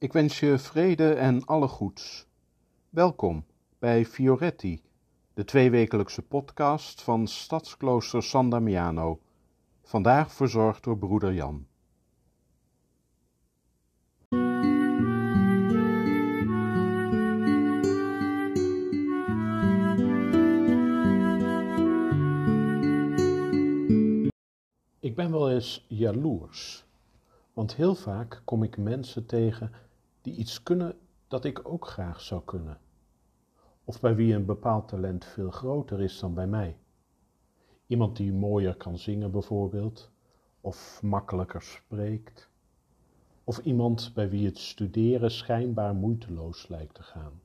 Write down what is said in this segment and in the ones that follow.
Ik wens je vrede en alle goeds. Welkom bij Fioretti, de tweewekelijkse podcast van Stadsklooster San Damiano. Vandaag verzorgd door broeder Jan. Ik ben wel eens jaloers, want heel vaak kom ik mensen tegen die iets kunnen dat ik ook graag zou kunnen, of bij wie een bepaald talent veel groter is dan bij mij. Iemand die mooier kan zingen bijvoorbeeld, of makkelijker spreekt, of iemand bij wie het studeren schijnbaar moeiteloos lijkt te gaan.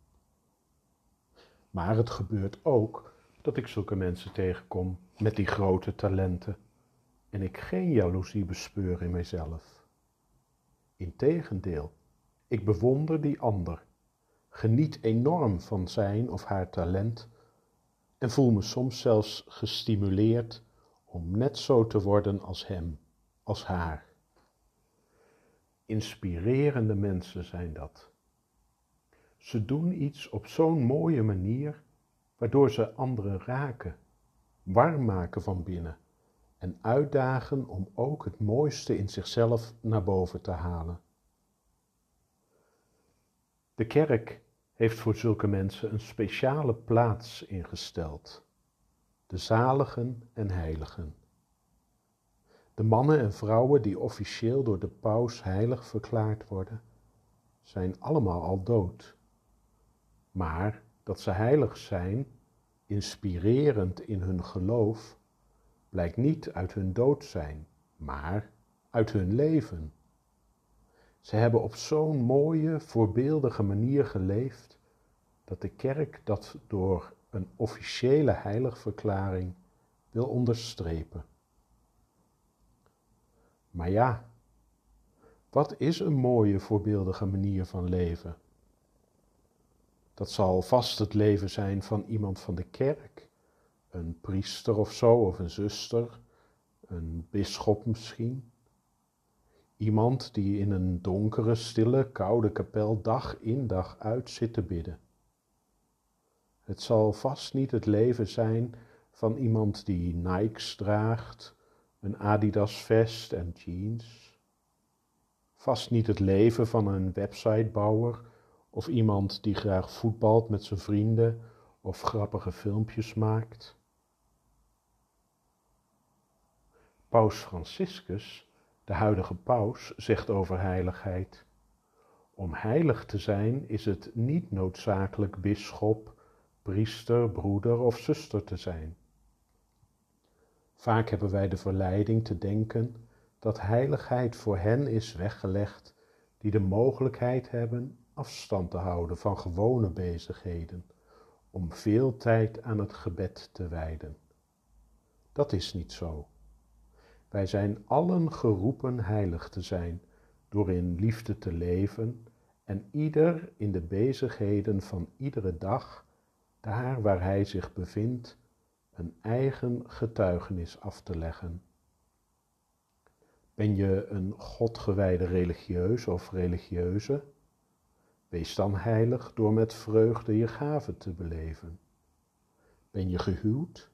Maar het gebeurt ook dat ik zulke mensen tegenkom met die grote talenten en ik geen jaloezie bespeur in mijzelf. Integendeel, ik bewonder die ander, geniet enorm van zijn of haar talent en voel me soms zelfs gestimuleerd om net zo te worden als hem, als haar. Inspirerende mensen zijn dat. Ze doen iets op zo'n mooie manier waardoor ze anderen raken, warm maken van binnen en uitdagen om ook het mooiste in zichzelf naar boven te halen. De kerk heeft voor zulke mensen een speciale plaats ingesteld. De zaligen en heiligen. De mannen en vrouwen die officieel door de paus heilig verklaard worden, zijn allemaal al dood. Maar dat ze heilig zijn, inspirerend in hun geloof, blijkt niet uit hun dood zijn, maar uit hun leven. Ze hebben op zo'n mooie, voorbeeldige manier geleefd dat de kerk dat door een officiële heiligverklaring wil onderstrepen. Maar ja, wat is een mooie, voorbeeldige manier van leven? Dat zal vast het leven zijn van iemand van de kerk, een priester of zo, of een zuster, een bisschop misschien. Iemand die in een donkere, stille, koude kapel dag in dag uit zit te bidden. Het zal vast niet het leven zijn van iemand die Nikes draagt, een Adidas vest en jeans. Vast niet het leven van een websitebouwer of iemand die graag voetbalt met zijn vrienden of grappige filmpjes maakt. Paus Franciscus, de huidige paus, zegt over heiligheid: Om heilig te zijn is het niet noodzakelijk bisschop, priester, broeder of zuster te zijn. Vaak hebben wij de verleiding te denken dat heiligheid voor hen is weggelegd die de mogelijkheid hebben afstand te houden van gewone bezigheden, om veel tijd aan het gebed te wijden. Dat is niet zo. Wij zijn allen geroepen heilig te zijn, door in liefde te leven en ieder in de bezigheden van iedere dag, daar waar hij zich bevindt, een eigen getuigenis af te leggen. Ben je een godgewijde religieus of religieuze? Wees dan heilig door met vreugde je gaven te beleven. Ben je gehuwd?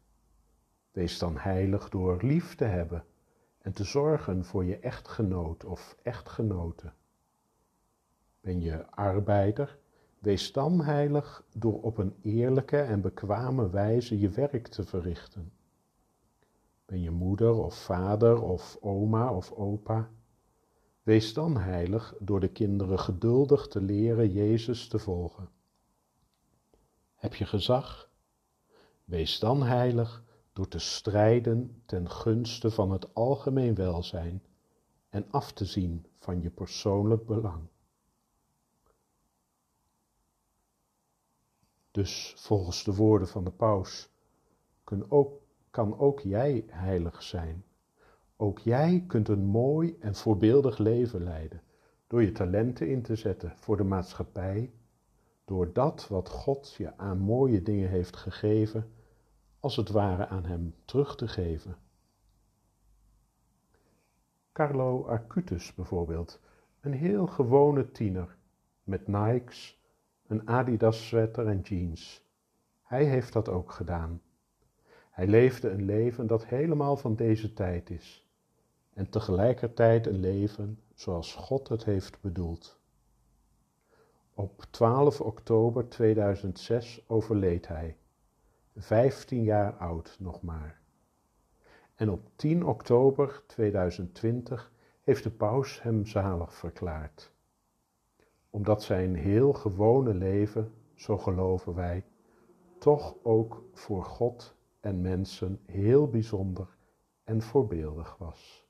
Wees dan heilig door lief te hebben en te zorgen voor je echtgenoot of echtgenote. Ben je arbeider? Wees dan heilig door op een eerlijke en bekwame wijze je werk te verrichten. Ben je moeder of vader of oma of opa? Wees dan heilig door de kinderen geduldig te leren Jezus te volgen. Heb je gezag? Wees dan heilig door te strijden ten gunste van het algemeen welzijn en af te zien van je persoonlijk belang. Dus volgens de woorden van de paus ook, kan ook jij heilig zijn. Ook jij kunt een mooi en voorbeeldig leven leiden door je talenten in te zetten voor de maatschappij, door dat wat God je aan mooie dingen heeft gegeven als het ware aan hem terug te geven. Carlo Arcutus bijvoorbeeld, een heel gewone tiener, met Nikes, een Adidas sweater en jeans. Hij heeft dat ook gedaan. Hij leefde een leven dat helemaal van deze tijd is en tegelijkertijd een leven zoals God het heeft bedoeld. Op 12 oktober 2006 overleed hij, 15 jaar oud nog maar. En op 10 oktober 2020 heeft de paus hem zalig verklaard. Omdat zijn heel gewone leven, zo geloven wij, toch ook voor God en mensen heel bijzonder en voorbeeldig was.